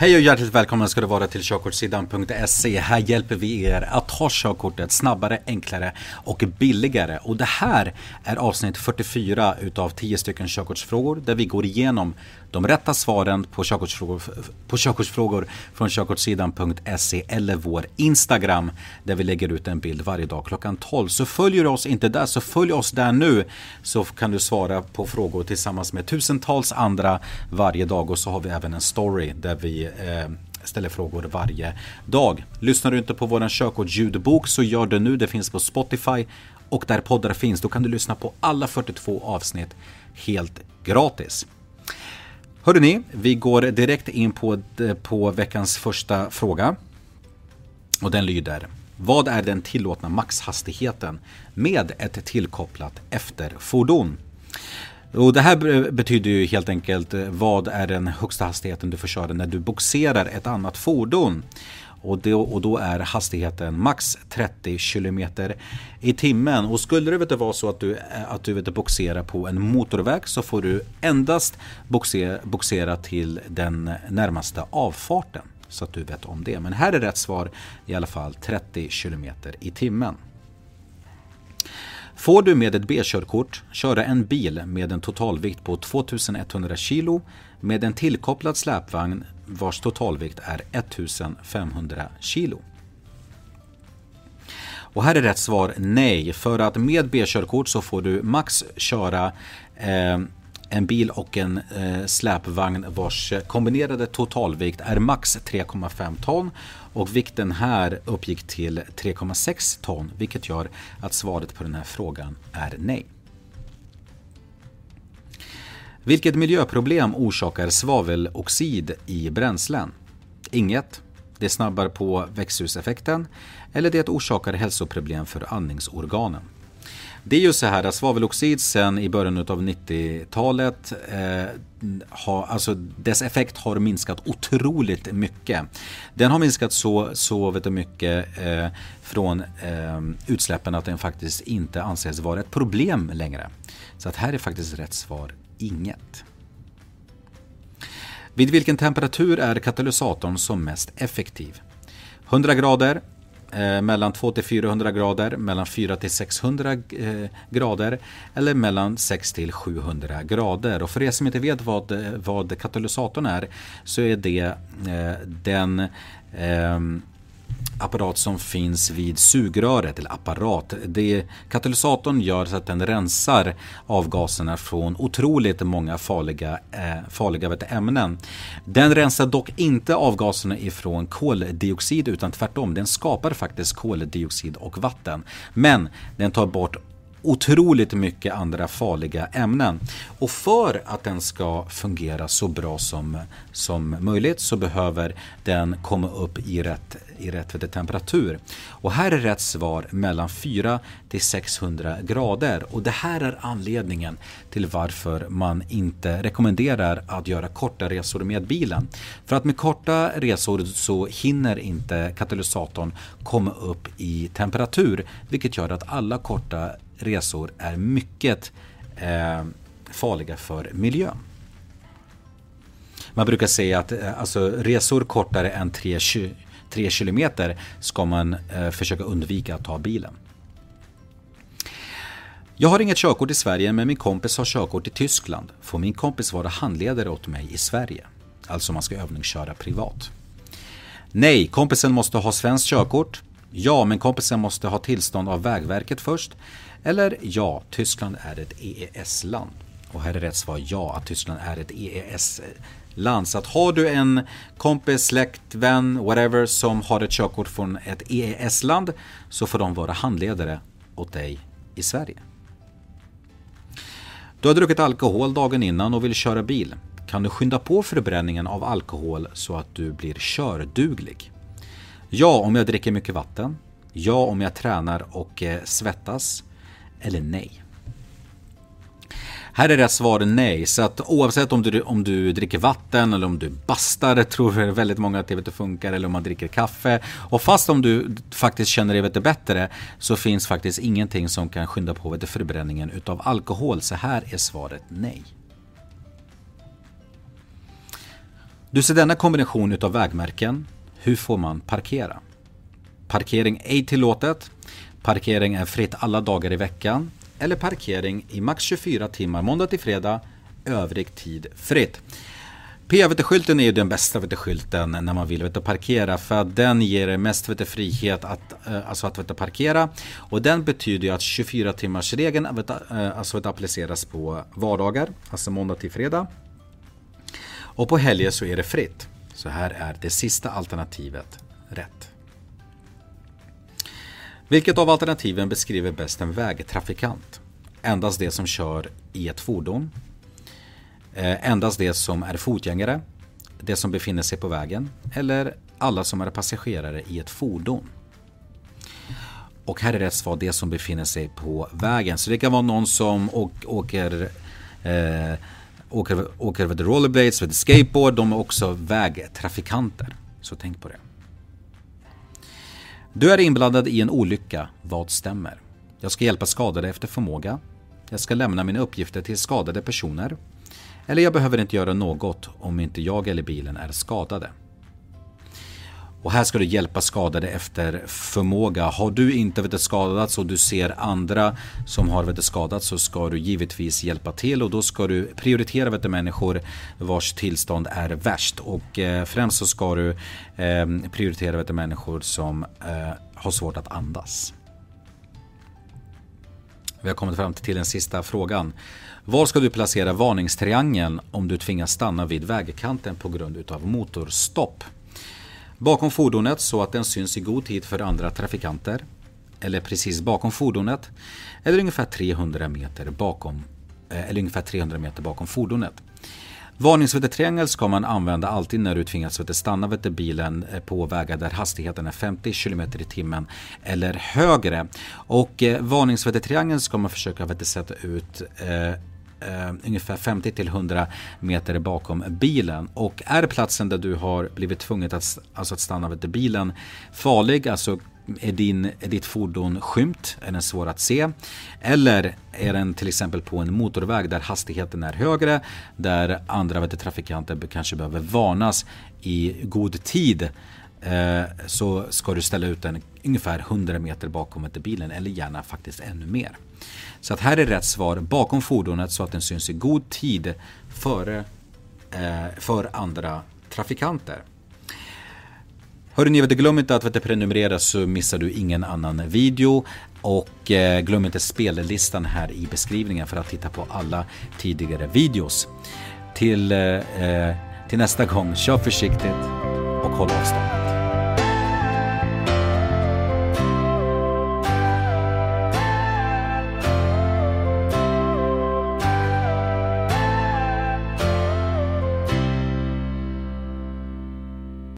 Hej och hjärtligt välkomna ska du vara till körkortssidan.se. Här hjälper vi er att ta körkortet snabbare, enklare och billigare. Och det här är avsnitt 44 utav 10 stycken körkortsfrågor där vi går igenom de rätta svaren på körkortsfrågor, på körkortsfrågor från körkortssidan.se eller vår Instagram där vi lägger ut en bild varje dag klockan 12. Så följer du oss inte där så följ oss där nu så kan du svara på frågor tillsammans med tusentals andra varje dag och så har vi även en story där vi eh, ställer frågor varje dag. Lyssnar du inte på våran körkortsljudbok så gör det nu. Det finns på Spotify och där poddar finns. Då kan du lyssna på alla 42 avsnitt helt gratis. Hörde ni, vi går direkt in på, eh, på veckans första fråga. Och den lyder. Vad är den tillåtna maxhastigheten med ett tillkopplat efterfordon? Och det här betyder ju helt enkelt eh, vad är den högsta hastigheten du får köra när du boxerar ett annat fordon. Och då, och då är hastigheten max 30 km i timmen. Och skulle det vet vara så att du, eh, att du vet, boxerar på en motorväg så får du endast boxera, boxera till den närmaste avfarten. Så att du vet om det. Men här är rätt svar i alla fall 30 km i timmen. Får du med ett B-körkort köra en bil med en totalvikt på 2100 kg med en tillkopplad släpvagn vars totalvikt är 1500 kg? Och här är rätt svar nej, för att med B-körkort så får du max köra eh, en bil och en eh, släpvagn vars kombinerade totalvikt är max 3,5 ton och vikten här uppgick till 3,6 ton vilket gör att svaret på den här frågan är nej. Vilket miljöproblem orsakar svaveloxid i bränslen? Inget. Det snabbar på växthuseffekten eller det orsakar hälsoproblem för andningsorganen. Det är ju så här att svaveloxid sen i början av 90-talet eh, ha, alltså dess effekt har minskat otroligt mycket. Den har minskat så, så vet du, mycket eh, från eh, utsläppen att den faktiskt inte anses vara ett problem längre. Så att här är faktiskt rätt svar inget. Vid vilken temperatur är katalysatorn som mest effektiv? 100 grader, eh, mellan 2 till 400 grader, mellan 4 till 600 eh, grader eller mellan 6 till 700 grader. Och för er som inte vet vad, eh, vad katalysatorn är så är det eh, den ehm, apparat som finns vid sugröret, eller apparat. Det katalysatorn gör så att den rensar avgaserna från otroligt många farliga, eh, farliga vet, ämnen. Den rensar dock inte avgaserna ifrån koldioxid utan tvärtom. Den skapar faktiskt koldioxid och vatten. Men den tar bort otroligt mycket andra farliga ämnen. Och för att den ska fungera så bra som, som möjligt så behöver den komma upp i rätt, i rätt temperatur. Och här är rätt svar mellan 4 till 600 grader. Och det här är anledningen till varför man inte rekommenderar att göra korta resor med bilen. För att med korta resor så hinner inte katalysatorn komma upp i temperatur vilket gör att alla korta resor är mycket eh, farliga för miljön. Man brukar säga att eh, alltså, resor kortare än 3, 3 kilometer ska man eh, försöka undvika att ta bilen. Jag har inget körkort i Sverige men min kompis har körkort i Tyskland. Får min kompis vara handledare åt mig i Sverige? Alltså man ska övningsköra privat. Nej, kompisen måste ha svenskt körkort. Ja, men kompisen måste ha tillstånd av Vägverket först. Eller ja, Tyskland är ett EES-land. Och här är rätt svar ja, att Tyskland är ett EES-land. Så att har du en kompis, släkt, vän, whatever som har ett körkort från ett EES-land så får de vara handledare åt dig i Sverige. Du har druckit alkohol dagen innan och vill köra bil. Kan du skynda på förbränningen av alkohol så att du blir körduglig? Ja, om jag dricker mycket vatten. Ja, om jag tränar och eh, svettas eller nej? Här är rätt svar nej, så att oavsett om du, om du dricker vatten eller om du bastar, tror väldigt många att det inte funkar, eller om man dricker kaffe. Och fast om du faktiskt känner dig lite bättre så finns faktiskt ingenting som kan skynda på förbränningen utav alkohol. Så här är svaret nej. Du ser denna kombination utav vägmärken. Hur får man parkera? Parkering ej tillåtet. Parkering är fritt alla dagar i veckan. Eller parkering i max 24 timmar måndag till fredag. Övrig tid fritt. P-skylten är ju den bästa skylten när man vill veta parkera för att den ger mest vet, frihet att, eh, alltså att veta parkera. Och den betyder ju att 24 timmars regeln eh, alltså, att appliceras på vardagar, alltså måndag till fredag. Och på helger så är det fritt. Så här är det sista alternativet rätt. Vilket av alternativen beskriver bäst en vägtrafikant? Endast det som kör i ett fordon eh, endast det som är fotgängare, det som befinner sig på vägen eller alla som är passagerare i ett fordon. Och här är rätt svar det som befinner sig på vägen. Så det kan vara någon som åker eh, åker, åker med rollerblades, med skateboard. De är också vägtrafikanter. Så tänk på det. Du är inblandad i en olycka. Vad stämmer? Jag ska hjälpa skadade efter förmåga. Jag ska lämna mina uppgifter till skadade personer. Eller jag behöver inte göra något om inte jag eller bilen är skadade. Och här ska du hjälpa skadade efter förmåga. Har du inte vet, skadats och du ser andra som har vet, skadats så ska du givetvis hjälpa till och då ska du prioritera vet, människor vars tillstånd är värst. Och eh, främst så ska du eh, prioritera vet, människor som eh, har svårt att andas. Vi har kommit fram till den sista frågan. Var ska du placera varningstriangeln om du tvingas stanna vid vägkanten på grund utav motorstopp? Bakom fordonet så att den syns i god tid för andra trafikanter. Eller precis bakom fordonet. Eller ungefär 300 meter bakom, eh, eller ungefär 300 meter bakom fordonet. Varningsvädertriangel ska man använda alltid när du tvingas stanna vid bilen eh, på vägar där hastigheten är 50 km i timmen eller högre. Och eh, varningsvädertriangeln ska man försöka sätta ut eh, ungefär 50 till 100 meter bakom bilen. Och är platsen där du har blivit tvungen att, alltså att stanna vid bilen farlig, alltså är, din, är ditt fordon skymt? Är den svår att se? Eller är den till exempel på en motorväg där hastigheten är högre, där andra vet, trafikanter kanske behöver varnas i god tid eh, så ska du ställa ut den ungefär 100 meter bakom bilen eller gärna faktiskt ännu mer. Så att här är rätt svar bakom fordonet så att den syns i god tid före, eh, för andra trafikanter. Hörrni, glöm inte att prenumerera så missar du ingen annan video. Och eh, glöm inte spellistan här i beskrivningen för att titta på alla tidigare videos. Till, eh, eh till nästa gång, kör försiktigt och håll avstånd.